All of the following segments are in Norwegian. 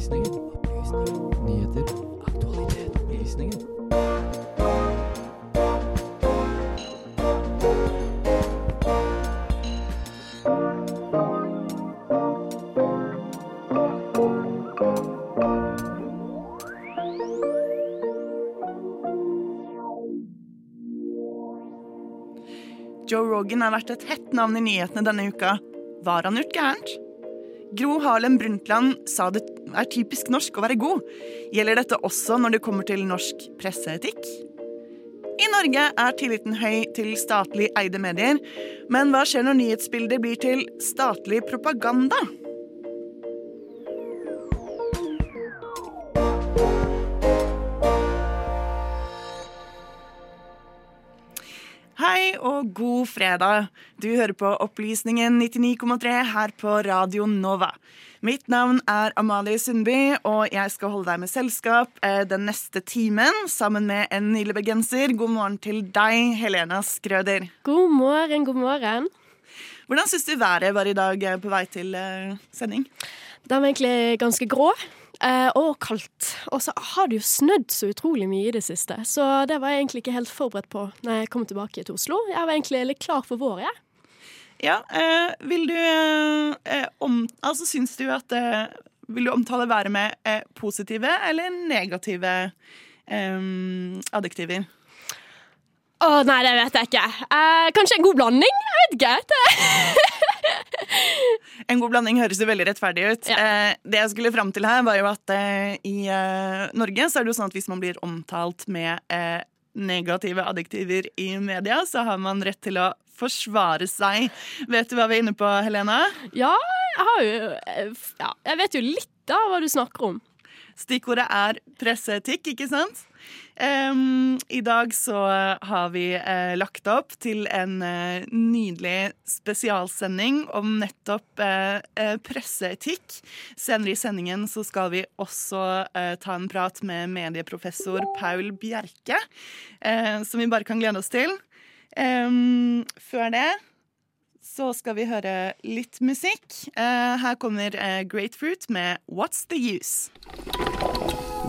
Opplysningen. Opplysninger. Nyheter. Aktualitet. Opplysninger. Joe Rogan har vært et hett navn i nyhetene denne uka. Var han gjort gærent? Gro Harlem Brundtland sa det er typisk norsk å være god. Gjelder dette også når det kommer til norsk presseetikk? I Norge er tilliten høy til statlig eide medier, men hva skjer når nyhetsbildet blir til statlig propaganda? Hei og god fredag. Du hører på Opplysningen 99,3 her på Radio Nova. Mitt navn er Amalie Sundby, og jeg skal holde deg med selskap eh, den neste timen sammen med en nillebergenser. God morgen til deg, Helena Skrøder. God morgen, god morgen. Hvordan syns du været var i dag eh, på vei til eh, sending? Den var egentlig ganske grå eh, og kaldt. Og så har det jo snødd så utrolig mye i det siste, så det var jeg egentlig ikke helt forberedt på når jeg kom tilbake til Oslo. Jeg var egentlig litt klar for vår, jeg. Ja, eh, vil du eh, om... Altså, syns du at Vil du omtale været med positive eller negative eh, adjektiver? Å nei, det vet jeg ikke. Eh, kanskje en god blanding? Jeg vet ikke. En god blanding høres jo veldig rettferdig ut. Ja. Eh, det jeg skulle fram til her, var jo at eh, i eh, Norge så er det jo sånn at hvis man blir omtalt med eh, negative adjektiver i media, så har man rett til å forsvare seg. Vet du hva vi er inne på, Helena? Ja, jeg har jo eh, Ja, jeg vet jo litt av hva du snakker om. Stikkordet er presseetikk, ikke sant? Em, I dag så har vi uh, lagt opp til en uh, nydelig spesialsending om nettopp uh, presseetikk. Senere i sendingen så skal vi også ta en prat med medieprofessor Paul Bjerke, som vi bare kan glede oss til. Um, før det så skal vi høre litt musikk. Her kommer Great Grapefruit med What's The Use.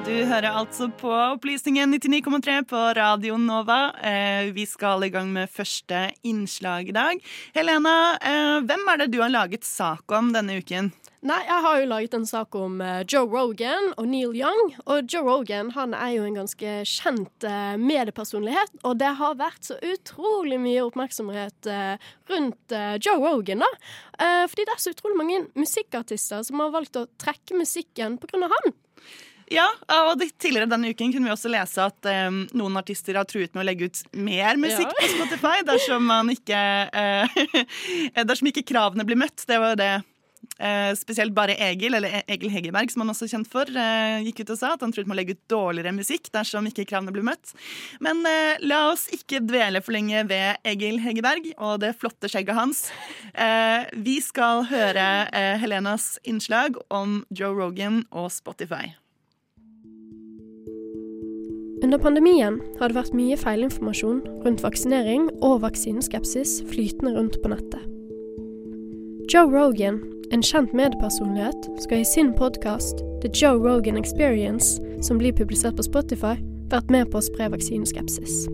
Du hører altså på Opplysningen 99,3 på Radio Nova. Eh, vi skal i gang med første innslag i dag. Helena, eh, hvem er det du har laget sak om denne uken? Nei, jeg har jo laget en sak om eh, Joe Rogan og Neil Young. Og Joe Rogan han er jo en ganske kjent mediepersonlighet, og det har vært så utrolig mye oppmerksomhet rundt Joe Rogan, da. Fordi det er så utrolig mange musikkartister som har valgt å trekke musikken av han. Ja, og Tidligere denne uken kunne vi også lese at um, noen artister har truet med å legge ut mer musikk Ja. på Spotify dersom, man ikke, uh, dersom ikke kravene blir møtt. Det var jo det Uh, spesielt bare Egil, eller E- Egil Hegerberg, som han også er kjent for, uh, gikk ut og sa at han truet med å legge ut dårligere musikk dersom ikke kravene blir møtt. Men uh, la oss ikke dvele for lenge ved Egil Hegerberg og det flotte skjegget hans. Vi skal høre Helenas innslag om Joe Rogan og Spotify. Under pandemien har det vært mye feilinformasjon rundt vaksinering og vaksineskepsis flytende rundt på nettet. Joe Rogan, en kjent mediepersonlighet, skal i sin podkast The Joe Rogan Experience, som blir publisert på Spotify, vært med på å spre vaksineskepsis.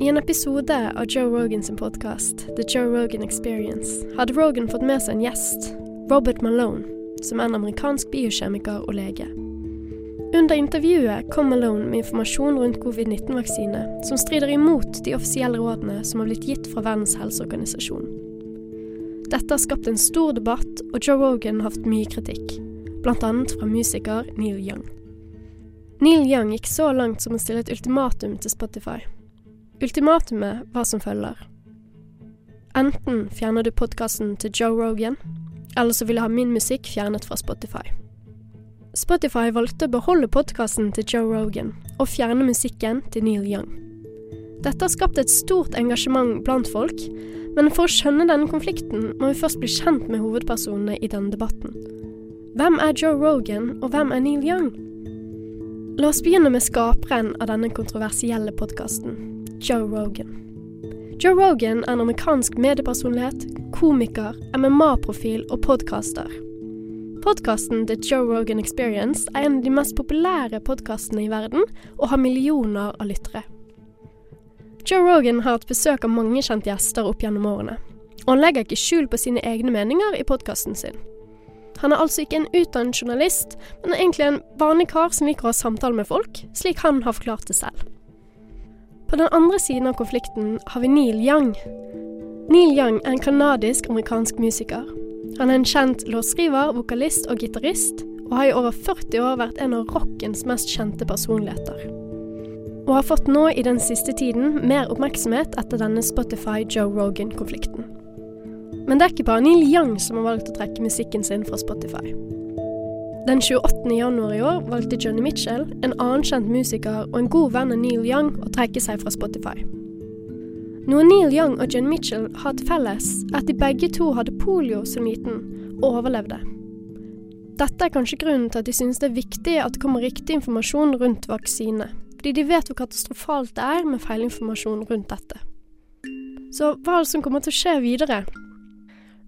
I en episode av Joe Rogans podkast The Joe Rogan Experience hadde Rogan fått med seg en gjest, Robert Malone, som er en amerikansk biokjemiker og lege. Under intervjuet kom Malone med informasjon rundt covid-19-vaksine som strider imot de offisielle rådene som har blitt gitt fra Verdens helseorganisasjon. Dette har skapt en stor debatt, og Joe Rogan har hatt mye kritikk, bl.a. fra musiker Neil Young. Neil Young gikk så langt som å stille et ultimatum til Spotify. Ultimatumet var som følger. Enten fjerner du podkasten til Joe Rogan, eller så vil jeg ha min musikk fjernet fra Spotify. Spotify valgte å beholde podkasten til Joe Rogan og fjerne musikken til Neil Young. Dette har skapt et stort engasjement blant folk, men for å skjønne denne konflikten må vi først bli kjent med hovedpersonene i denne debatten. Hvem er Joe Rogan, og hvem er Neil Young? La oss begynne med skaperen av denne kontroversielle podkasten, Joe Rogan. Joe Rogan er en amerikansk mediepersonlighet, komiker, MMA-profil og podkaster. Podkasten The Joe Rogan Experience er en av de mest populære podkastene i verden, og har millioner av lyttere. Joe Rogan har hatt besøk av mange kjente gjester opp gjennom årene, og han legger ikke skjul på sine egne meninger i podkasten sin. Han er altså ikke en utdannet journalist, men er egentlig en vanlig kar som liker å ha samtale med folk, slik han har forklart det selv. På den andre siden av konflikten har vi Neil Young. Neil Young er en canadisk-amerikansk musiker. Han er en kjent låtskriver, vokalist og gitarist, og har i over 40 år vært en av rockens mest kjente personligheter. Og har fått nå i den siste tiden mer oppmerksomhet etter denne Spotify-Joe Rogan-konflikten. Men det er ikke bare Neil Young som har valgt å trekke musikken sin fra Spotify. Den 28. januar i år valgte Johnny Mitchell, en annen kjent musiker og en god venn av Neil Young, å trekke seg fra Spotify. Noe Neil Young og John Mitchell har til felles, er at de begge to hadde polio som liten, og overlevde. Dette er kanskje grunnen til at de synes det er viktig at det kommer riktig informasjon rundt vaksine, fordi de vet hvor katastrofalt det er med feilinformasjon rundt dette. Så hva er det som kommer til å skje videre?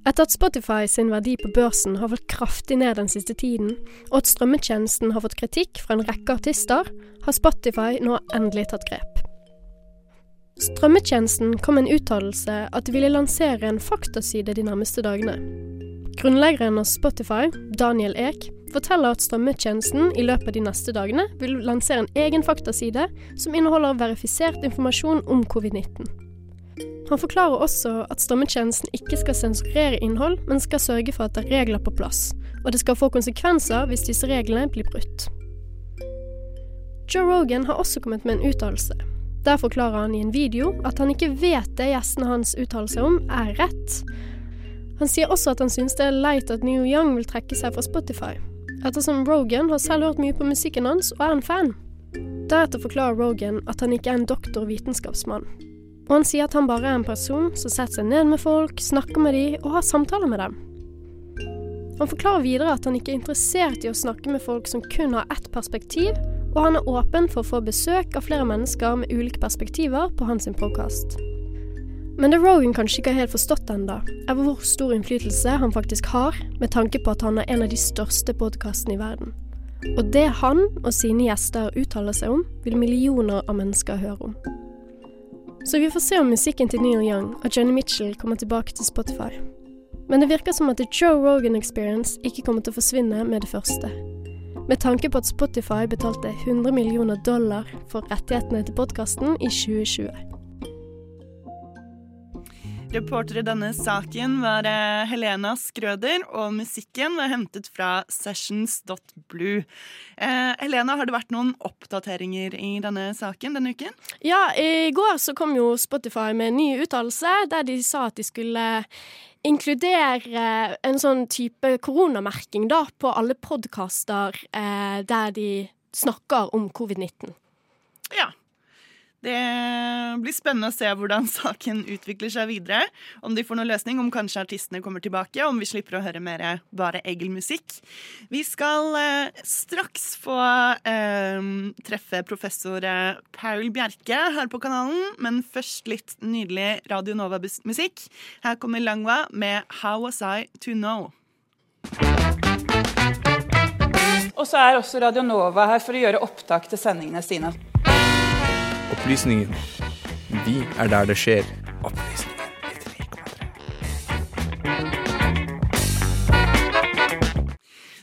Etter at Spotify sin verdi på børsen har fått kraftig ned den siste tiden, og at strømmetjenesten har fått kritikk fra en rekke artister, har Spotify nå endelig tatt grep. Strømmetjenesten kom med en uttalelse at de ville lansere en faktaside de nærmeste dagene. Grunnleggeren av Spotify, Daniel Ek, forteller at strømmetjenesten i løpet av de neste dagene vil lansere en egen faktaside som inneholder verifisert informasjon om covid-19. Han forklarer også at strømmetjenesten ikke skal sensurere innhold, men skal sørge for at det er regler på plass, og det skal få konsekvenser hvis disse reglene blir brutt. Joe Rogan har også kommet med en uttalelse. Der forklarer han i en video at han ikke vet det gjestene hans uttaler seg om, er rett. Han sier også at han synes det er leit at New Young vil trekke seg fra Spotify, ettersom Rogan har selv hørt mye på musikken hans og er en fan. Deretter forklarer Rogan at han ikke er en doktor vitenskapsmann. og han sier at han bare er en person som setter seg ned med folk, snakker med dem og har samtaler med dem. Han forklarer videre at han ikke er interessert i å snakke med folk som kun har ett perspektiv, og han er åpen for å få besøk av flere mennesker med ulike perspektiver på hans podkast. Men det Rogan kanskje ikke har helt forstått ennå, er hvor stor innflytelse han faktisk har, med tanke på at han er en av de største podkastene i verden. Og det han og sine gjester uttaler seg om, vil millioner av mennesker høre om. Så vi får se om musikken til Neil Young og Johnny Mitchell kommer tilbake til Spotify. Men det virker som at The Joe Rogan Experience ikke kommer til å forsvinne med det første. Med tanke på at Spotify betalte 100 millioner dollar for rettighetene til podkasten i 2020. Reporter i denne saken var eh, Helena Skrøder, og musikken var hentet fra sessions.blue. Eh, Helena, har det vært noen oppdateringer i denne saken denne uken? Ja, i går så kom jo Spotify med en ny uttalelse der de sa at de skulle inkludere en sånn type koronamerking da på alle podkaster eh, der de snakker om covid-19. Ja. Det blir spennende å se hvordan saken utvikler seg videre. Om de får noen løsning, om kanskje artistene kommer tilbake, om vi slipper å høre mer bare Egil-musikk. Vi skal eh, straks få eh, treffe professor eh, Paul Bjerke her på kanalen, men først litt nydelig Radio Nova-musikk. Her kommer Langwa med How Was I To Know. Og så er også Radio Nova her for å gjøre opptak til sendingene sine. Opplysningen. Vi er der det skjer.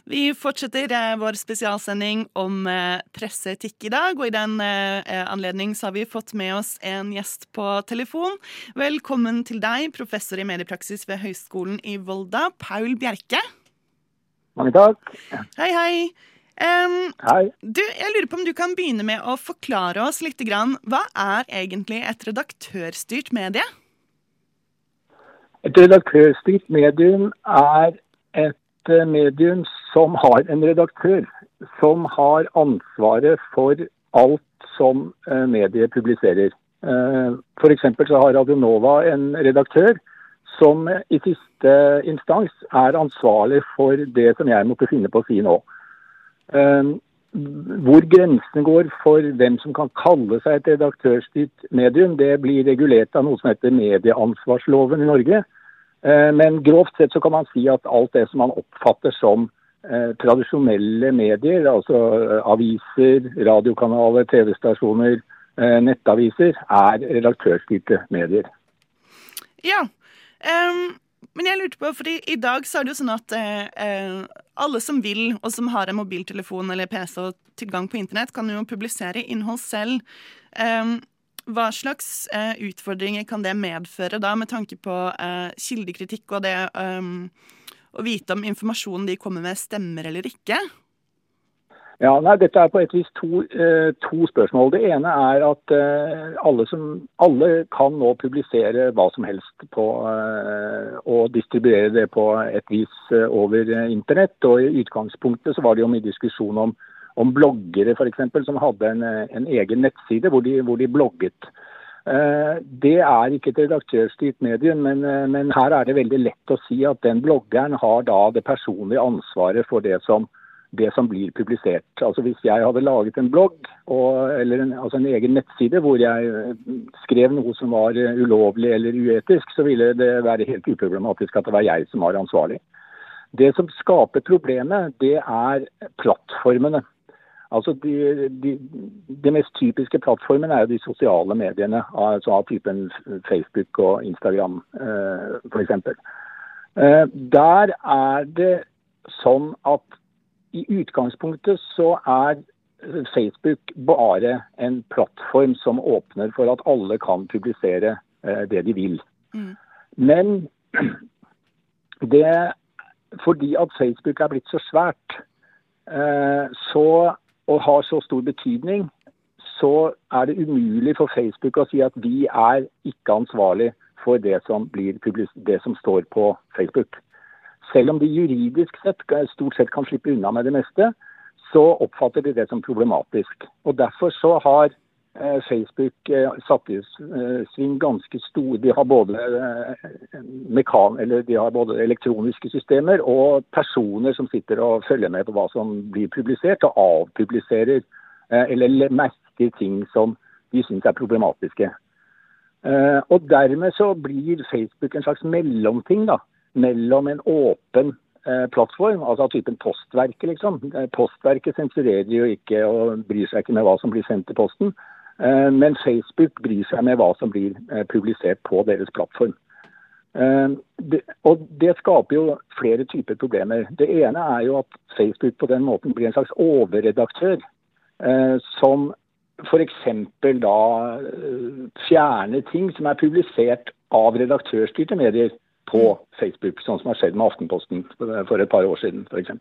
Vi fortsetter eh, vår spesialsending om eh, presseetikk i dag. Og i den eh, anledning så har vi fått med oss en gjest på telefon. Velkommen til deg, professor i mediepraksis ved Høgskolen i Volda, Paul Bjerke. Mange takk. Hei, hei. Um, Hei. du, jeg lurer på om du kan begynne med å forklare oss litt grann, Hva er egentlig et redaktørstyrt medie? Et redaktørstyrt medium er et eh, medium som har en redaktør som har ansvaret for alt som eh, mediet publiserer. Eh, F.eks. så har Radionova en redaktør som i siste instans er ansvarlig for det som jeg måtte finne på å si nå. Eh, Hvor grensene går for hvem som kan kalle seg et redaktørstyrt medium, det blir regulert av noe som heter medieansvarsloven i Norge. Eh, Men grovt sett så kan man si at alt det som man oppfatter som eh, tradisjonelle medier, altså eh, aviser, radiokanaler, TV-stasjoner, eh, nettaviser, er redaktørstyrte medier. Ja. ehm, men jeg lurte på, fordi i dag så er det jo sånn at eh, eh, alle som vil, og som har en mobiltelefon eller PC og tilgang på internett, kan jo publisere innhold selv. Eh, hva slags eh, utfordringer kan det medføre da, med tanke på eh, kildekritikk og det ehm, å vite om informasjonen de kommer med, stemmer eller ikke? Ja, nei, Dette er på et vis to, eh, to spørsmål. Det ene er at eh, alle, som, alle kan nå publisere hva som helst på, eh, og distribuere det på et vis eh, over internett. Og I utgangspunktet så var det jo mye diskusjon om, om bloggere eksempel, som hadde en, en egen nettside hvor de, hvor de blogget. Eh, Det er ikke et redaktørstyrt medium, men, eh, men her er det veldig lett å si at den bloggeren har da det personlige ansvaret for det som det som blir publisert. Altså Hvis jeg hadde laget en blogg og, eller en, altså en egen nettside hvor jeg eh, skrev noe som var eh, ulovlig eller uetisk, så ville det være helt uproblematisk at det var jeg som var ansvarlig. Det som skaper problemet, det er plattformene. Altså de, de, de mest typiske plattformene er jo de sosiale mediene, altså av typen Facebook og Instagram eh, f.eks. Der er det sånn at i utgangspunktet så er Facebook bare en plattform som åpner for at alle kan publisere eh, det de vil. Mm. Men det fordi at Facebook er blitt så svært eh, så, og har så stor betydning, så er det umulig for Facebook å si at vi er ikke ansvarlig for det som, blir det som står på Facebook. Selv om de juridisk sett stort sett kan slippe unna med det meste, så oppfatter de det som problematisk. Og Derfor så har eh, Facebook eh, satt i eh, sving ganske stor De har både, de har både elektroniske systemer og personer som sitter og følger med på hva som blir publisert, og avpubliserer eller le- merker ting som de syns er problematiske. Og Dermed så blir Facebook en slags mellomting da, mellom en åpen eh, plattform, altså av typen Postverket, liksom. Eh, Postverket sensurerer jo ikke og bryr seg ikke med hva som blir sendt til posten. Eh, men Facebook bryr seg med hva som blir publisert på deres plattform. Og det skaper jo flere typer problemer. Det ene er jo at Facebook på den måten blir en slags overredaktør, som f.eks. da fjerner ting som er publisert av redaktørstyrte medier på Facebook, sånn som har skjedd med Aftenposten for et par år siden f.eks.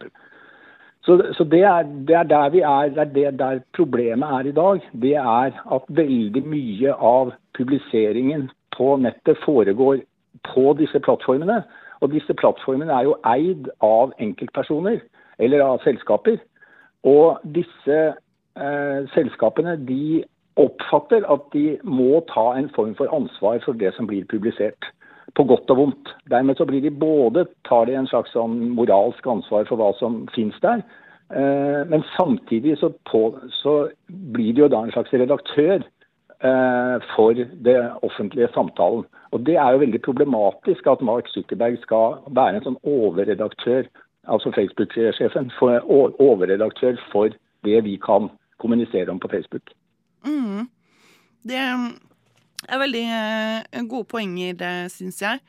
Så, så det, er, det er der vi er, det er det der problemet er i dag. Det er at veldig mye av publiseringen på nettet foregår på disse plattformene. Og disse plattformene er jo eid av enkeltpersoner eller av selskaper. Og disse eh, selskapene de oppfatter at de må ta en form for ansvar for det som blir publisert på godt og vondt. Dermed så blir de både tar de en slags sånn moralsk ansvar for hva som finnes der, eh, men samtidig så, på, så blir de jo da en slags redaktør eh, for det offentlige samtalen. Og Det er jo veldig problematisk at Mark Zuckerberg skal være en sånn overredaktør, altså Facebook-sjefen, overredaktør for det vi kan kommunisere om på Facebook. Mm. Det er veldig eh, gode poenger, det syns jeg.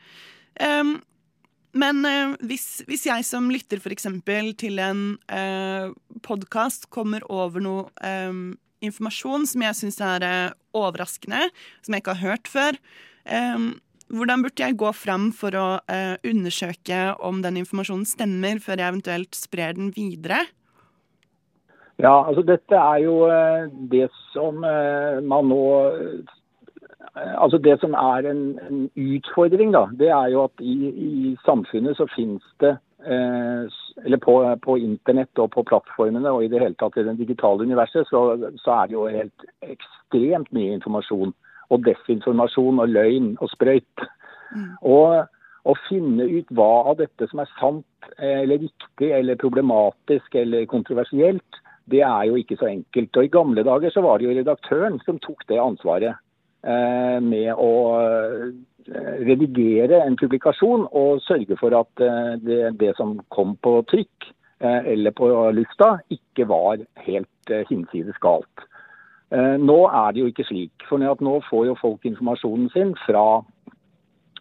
Men eh, hvis, hvis jeg som lytter f.eks. til en uh, podkast kommer over noe informasjon som jeg syns er eh, overraskende, som jeg ikke har hørt før, hvordan burde jeg gå fram for å eh, undersøke om den informasjonen stemmer, før jeg eventuelt sprer den videre? Ja, altså dette er jo eh, det som eh, man nå eh, Altså det som er en, en utfordring, da, det er jo at i, i samfunnet så finnes det eh, Eller på, på internett og på plattformene og i det hele tatt i det digitale universet, så, så er det jo helt ekstremt mye informasjon og desinformasjon og løgn og sprøyt. Og å finne ut hva av dette som er sant eh, eller riktig eller problematisk eller kontroversielt, det er jo ikke så enkelt. Og I gamle dager så var det jo redaktøren som tok det ansvaret med å eh, redigere en publikasjon og sørge for at eh, det, det som kom på trykk eh, eller på lufta, ikke var helt eh, hinsides galt. Eh, Nå er det jo ikke slik. For nå får jo folk informasjonen sin fra,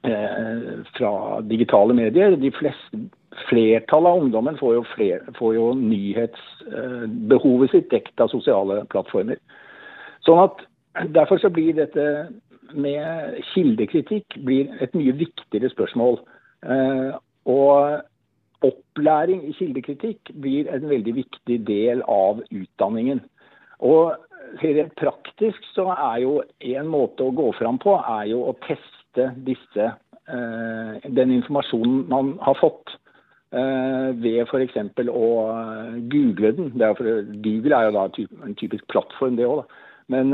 eh, fra digitale medier. De fleste, flertallet av ungdommen får jo, fler, får jo nyhetsbehovet sitt dekt av sosiale plattformer. Sånn at Derfor så blir dette med kildekritikk et mye viktigere spørsmål. Eh, og opplæring i kildekritikk blir en veldig viktig del av utdanningen. Og rent praktisk så er jo en måte å gå fram på, er jo å teste disse, eh, den informasjonen man har fått. eh, ved f.eks. å google den. Google er jo da en typisk plattform, det òg. Men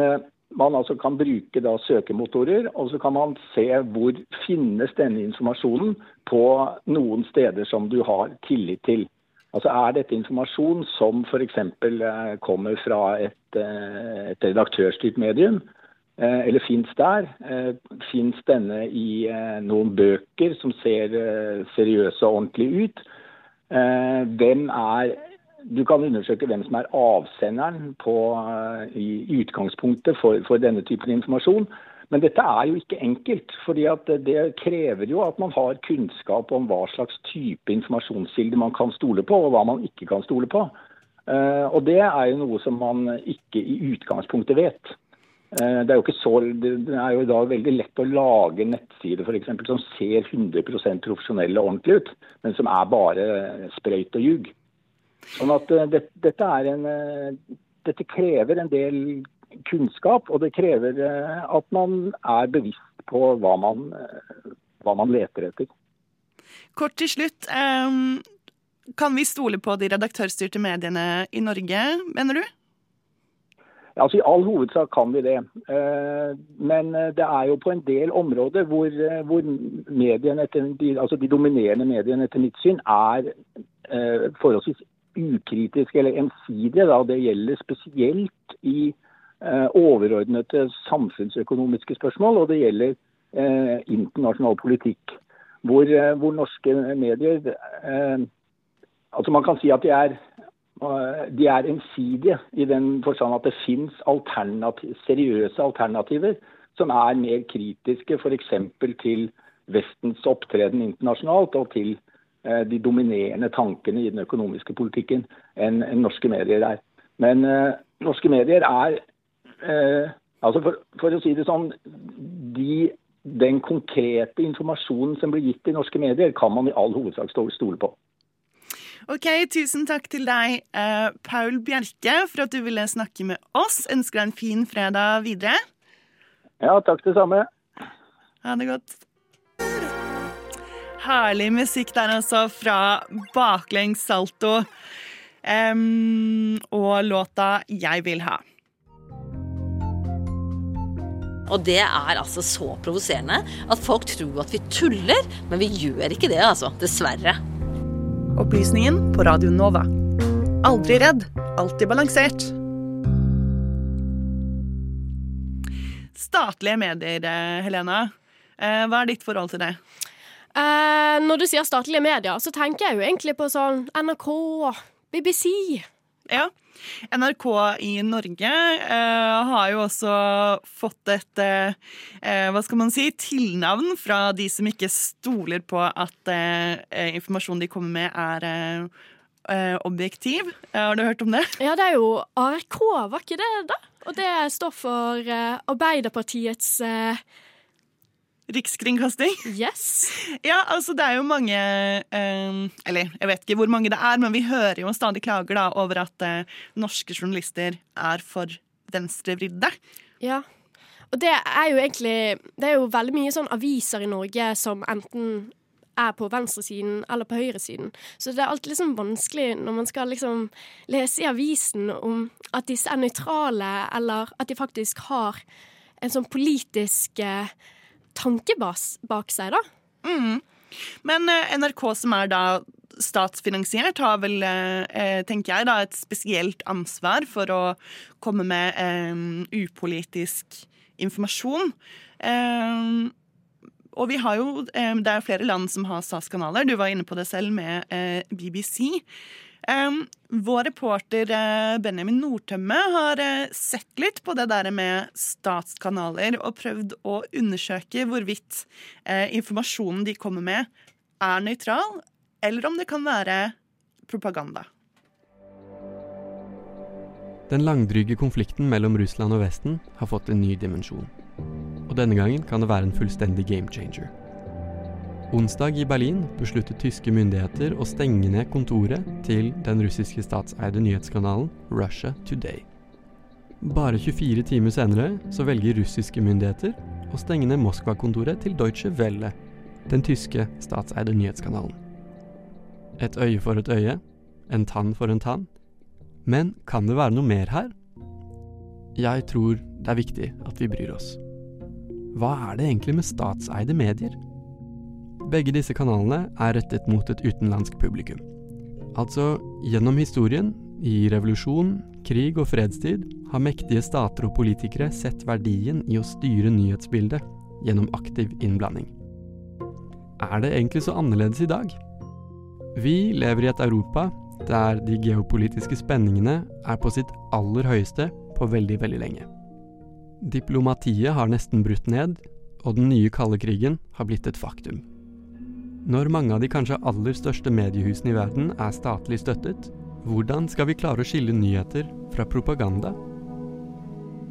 man altså kan bruke da søkemotorer, og så kan man se hvor finnes denne informasjonen på noen steder som du har tillit til. Altså Er dette informasjon som f.eks. Eh, kommer fra et, eh, et redaktørstyrt medium, eh, eller fins der? Fins denne i noen bøker som ser seriøse og ordentlige ut? Hvem er du kan undersøke hvem som er avsenderen på, eh, i utgangspunktet for, for denne typen informasjon. Men dette er jo ikke enkelt. fordi Det krever jo at man har kunnskap om hva slags type informasjonskilde man kan stole på, og hva man ikke kan stole på. Eh, Og Det er jo noe som man ikke i utgangspunktet vet. Eh, Det er jo ikke så, det er jo i dag veldig lett å lage nettsider for som ser 100 profesjonelle og ordentlig ut, men som er bare sprøyt og ljug. Sånn at eh, det, dette, en, eh, dette krever en del kunnskap, og det krever eh, at man er bevisst på hva man, hva man leter etter. Kort til slutt. ehm, kan vi stole på de redaktørstyrte mediene i Norge, mener du? Ja, Altså I all hovedsak kan vi det. Men det er jo på en del områder hvor, hvor mediene etter, de, altså de dominerende mediene etter mitt syn er forholdsvis ukritiske eller ensidige. Da. Det gjelder spesielt i eh, overordnede samfunnsøkonomiske spørsmål, og det gjelder eh, internasjonal politikk. Hvor, eh, hvor norske medier eh, Altså Man kan si at de er eh, de er ensidige i den forstand at det finnes alternativ, seriøse alternativer som er mer kritiske f.eks. til Vestens opptreden internasjonalt og til de dominerende tankene i den økonomiske politikken enn norske medier er. Men eh, norske medier er eh, altså for, for å si det sånn de, Den konkrete informasjonen som blir gitt i norske medier, kan man i all hovedsak stole på. Ok, Tusen takk til deg, eh, Paul Bjerke, for at du ville snakke med oss. Ønsker deg en fin fredag videre. Ja, takk det samme. Ha det godt. Herlig musikk der altså, fra Baklengs salto. Um, og låta 'Jeg vil ha'. Og det er altså så provoserende at folk tror at vi tuller, men vi gjør ikke det, altså. Dessverre. Opplysningen på Radio Nova. Aldri redd, alltid balansert. Statlige medier, eh, Helena. Eh, Hva er ditt forhold til det? Eh, når du sier statlige medier, så tenker jeg jo egentlig på sånn NRK, BBC. Ja. NRK i Norge eh, har jo også fått et eh, hva skal man si, tilnavn fra de som ikke stoler på at eh, informasjonen de kommer med, er eh, objektiv. Eh, har du hørt om det? Ja, det er jo ARK, var ikke det, da? Og det står for eh, Arbeiderpartiets eh, Rikskringkasting. Yes. Ja, altså det er jo mange eh, Eller jeg vet ikke hvor mange det er, men vi hører jo stadig klager da over at eh, norske journalister er for venstrevridde. Ja. Og det er jo egentlig Det er jo veldig mye sånn aviser i Norge som enten er på venstresiden eller på høyresiden. Så det er alltid liksom vanskelig når man skal liksom lese i avisen om at disse er nøytrale, eller at de faktisk har en sånn politisk eh, tanke bak seg, da. Mm. Men eh, NRK, som er da statsfinansiert, har vel, eh, eh, tenker jeg, da et spesielt ansvar for å komme med um, upolitisk informasjon. Um, og vi har jo, um, det er flere land som har statskanaler. Du var inne på det selv med uh, BBC. Vår reporter eh, Benjamin Nordtømme har eh, sett litt på det der med statskanaler og prøvd å undersøke hvorvidt eh, informasjonen de kommer med, er nøytral, eller om det kan være propaganda. Den langdryge konflikten mellom Russland og Vesten har fått en ny dimensjon. Og denne gangen kan det være en fullstendig game changer. Onsdag i Berlin besluttet tyske myndigheter å stenge ned kontoret til den russiske statseide nyhetskanalen Russia Today. Bare 24 timer senere så velger russiske myndigheter å stenge ned Moskva-kontoret til Deutsche Welle, den tyske statseide nyhetskanalen. Et øye for et øye, en tann for en tann. Men kan det være noe mer her? Jeg tror det er viktig at vi bryr oss. Hva er det egentlig med statseide medier? Begge disse kanalene er rettet mot et utenlandsk publikum. Altså, gjennom historien, i revolusjon, krig og fredstid, har mektige stater og politikere sett verdien i å styre nyhetsbildet gjennom aktiv innblanding. Er det egentlig så annerledes i dag? Vi lever i et Europa der de geopolitiske spenningene er på sitt aller høyeste på veldig, veldig lenge. Diplomatiet har nesten brutt ned, og den nye kalde krigen har blitt et faktum. Når mange av de kanskje aller største mediehusene i verden er statlig støttet, hvordan skal vi klare å skille nyheter fra propaganda?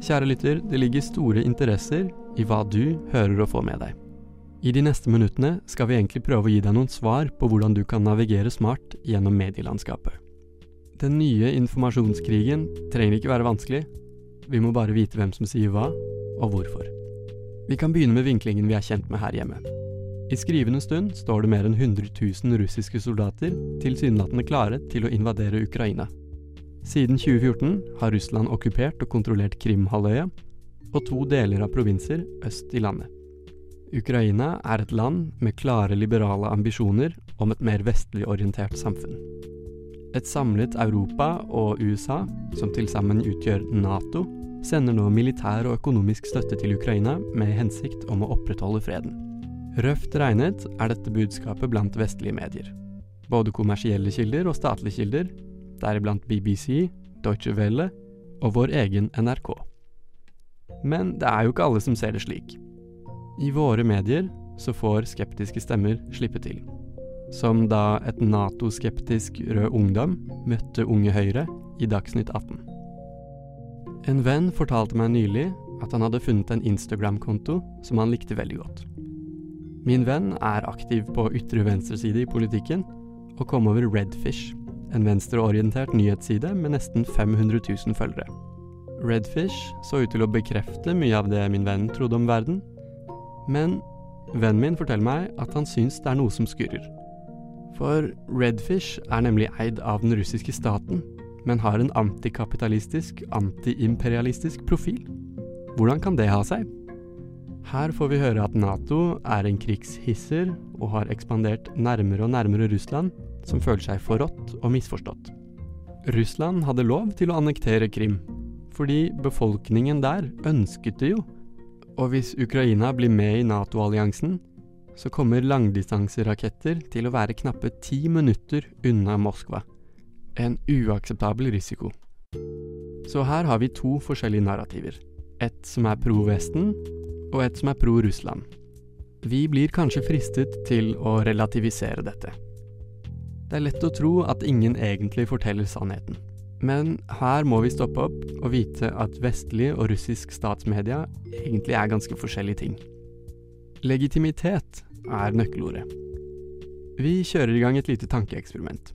Kjære lytter, det ligger store interesser i hva du hører og får med deg. I de neste minuttene skal vi egentlig prøve å gi deg noen svar på hvordan du kan navigere smart gjennom medielandskapet. Den nye informasjonskrigen trenger ikke være vanskelig, vi må bare vite hvem som sier hva, og hvorfor. Vi kan begynne med vinklingen vi er kjent med her hjemme. I skrivende stund står det mer enn 100 000 russiske soldater tilsynelatende klare til å invadere Ukraina. Siden 2014 har Russland okkupert og kontrollert Krimhalvøya og to deler av provinser øst i landet. Ukraina er et land med klare liberale ambisjoner om et mer vestlig orientert samfunn. Et samlet Europa og USA, som til sammen utgjør Nato, sender nå militær og økonomisk støtte til Ukraina med hensikt om å opprettholde freden. Røft regnet er dette budskapet blant vestlige medier. Både kommersielle kilder og statlige kilder, deriblant BBC, Deutsche Welle og vår egen NRK. Men det er jo ikke alle som ser det slik. I våre medier så får skeptiske stemmer slippe til. Som da et Nato-skeptisk Rød Ungdom møtte Unge Høyre i Dagsnytt 18. En venn fortalte meg nylig at han hadde funnet en Instagram-konto som han likte veldig godt. Min venn er aktiv på ytre venstreside i politikken, og kom over Redfish, en venstreorientert nyhetsside med nesten 500 000 følgere. Redfish så ut til å bekrefte mye av det min venn trodde om verden, men vennen min forteller meg at han syns det er noe som skurrer. For Redfish er nemlig eid av den russiske staten, men har en antikapitalistisk, antiimperialistisk profil. Hvordan kan det ha seg? Her får vi høre at Nato er en krigshisser og har ekspandert nærmere og nærmere Russland, som føler seg forrådt og misforstått. Russland hadde lov til å annektere Krim, fordi befolkningen der ønsket det jo. Og hvis Ukraina blir med i Nato-alliansen, så kommer langdistanseraketter til å være knappe ti minutter unna Moskva. En uakseptabel risiko. Så her har vi to forskjellige narrativer. Et som er pro-Vesten, og et som er pro-Russland. Vi blir kanskje fristet til å relativisere dette. Det er lett å tro at ingen egentlig forteller sannheten. Men her må vi stoppe opp og vite at vestlig og russisk statsmedia egentlig er ganske forskjellige ting. Legitimitet er nøkkelordet. Vi kjører i gang et lite tankeeksperiment.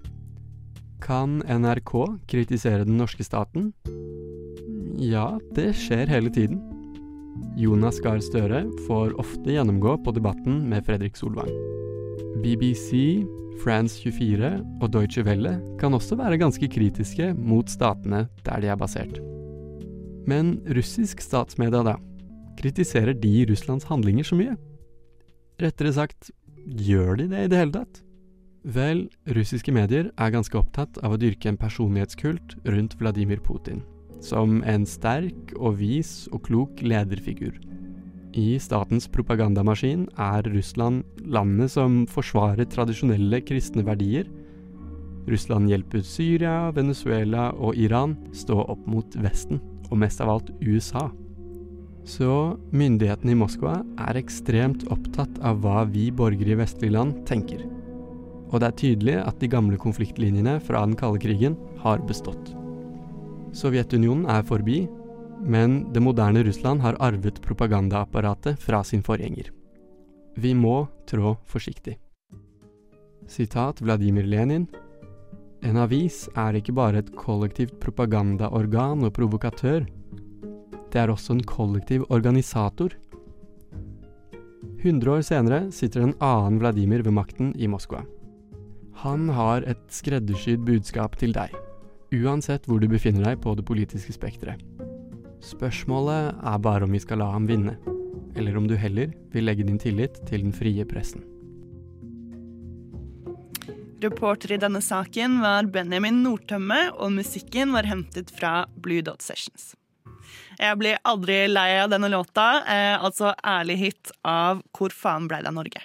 Kan NRK kritisere den norske staten? Ja, det skjer hele tiden. Jonas Gahr Støre får ofte gjennomgå på Debatten med Fredrik Solvang. BBC, France 24 og Deutsche Welle kan også være ganske kritiske mot statene der de er basert. Men russisk statsmedia, da? kritiserer de Russlands handlinger så mye? Rettere sagt, gjør de det i det hele tatt? Vel, russiske medier er ganske opptatt av å dyrke en personlighetskult rundt Vladimir Putin, som en sterk og vis og klok lederfigur. I statens propagandamaskin er Russland landet som forsvarer tradisjonelle kristne verdier. Russland hjelper Syria, Venezuela og Iran stå opp mot Vesten, og mest av alt USA. Så myndighetene i Moskva er ekstremt opptatt av hva vi borgere i vestlige land tenker. Og det er tydelig at de gamle konfliktlinjene fra den kalde krigen har bestått. Sovjetunionen er forbi, men det moderne Russland har arvet propagandaapparatet fra sin forgjenger. Vi må trå forsiktig. Sitat Vladimir Lenin. En avis er ikke bare et kollektivt propagandaorgan og provokatør. Det er også en kollektiv organisator. 100 år senere sitter en annen Vladimir ved makten i Moskva. Han har et skreddersydd budskap til deg, uansett hvor du befinner deg på det politiske spekteret. Spørsmålet er bare om vi skal la ham vinne, eller om du heller vil legge din tillit til den frie pressen. Reporter i denne saken var Benjamin Nordtømme, og musikken var hentet fra Blue Dot Sessions. Jeg blir aldri lei av denne låta, eh, altså ærlig hit av Hvor faen blei det av Norge?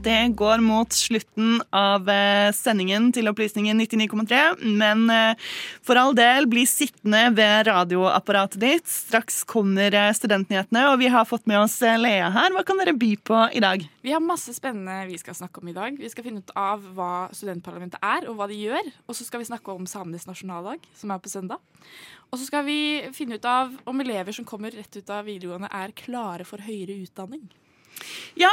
Det går mot slutten av eh, sendingen til Opplysningen 99,3, men eh, for all del, bli sittende ved radioapparatet ditt. Straks kommer eh, studentnyhetene, og vi har fått med oss Lea her. Hva kan dere by på i dag? Vi har masse spennende vi skal snakke om i dag. Vi skal finne ut av hva studentparlamentet er, og hva de gjør. Og så skal vi snakke om samenes nasjonaldag, som er på søndag. Og så skal vi finne ut av om elever som kommer rett ut av videregående, er klare for høyere utdanning. Ja,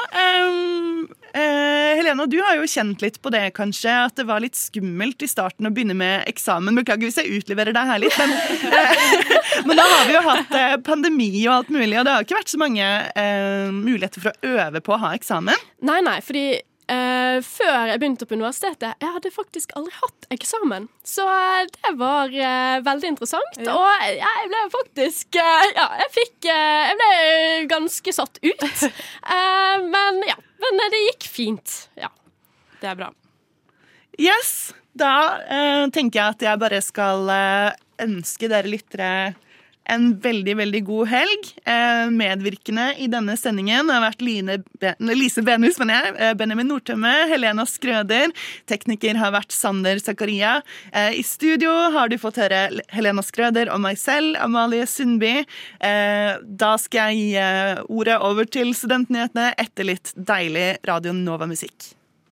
um, uh, Helena, du har jo kjent litt på det, kanskje. At det var litt skummelt i starten å begynne med eksamen. Beklager hvis jeg utleverer deg her litt, men, uh, men da har vi jo hatt uh, pandemi og alt mulig, og det har ikke vært så mange eh, muligheter for å øve på å ha eksamen. Nei, nei, fordi eh, før jeg begynte på universitetet, jeg hadde faktisk aldri hatt eksamen. Så eh, det var uh, veldig interessant. Ja. Og jeg, jeg ble faktisk uh, Ja, jeg fikk Jeg ble ganske satt ut. Eh, men ja. Men det gikk fint. Ja. Det er bra. Yes, da tenker jeg at jeg bare skal ønske dere lyttere en veldig, veldig god helg. Eh, medvirkende i denne sendingen har vært Line Lise Benhus, mener jeg, eh, Benjamin Nordtømme, Helena Skrøder. Tekniker har vært Sander Zakaria. Eh, I studio har du fått høre Helena Skrøder og meg selv, Amalie Sundby. Da skal jeg gi ordet over til studentnyhetene etter litt deilig Radio Nova-musikk.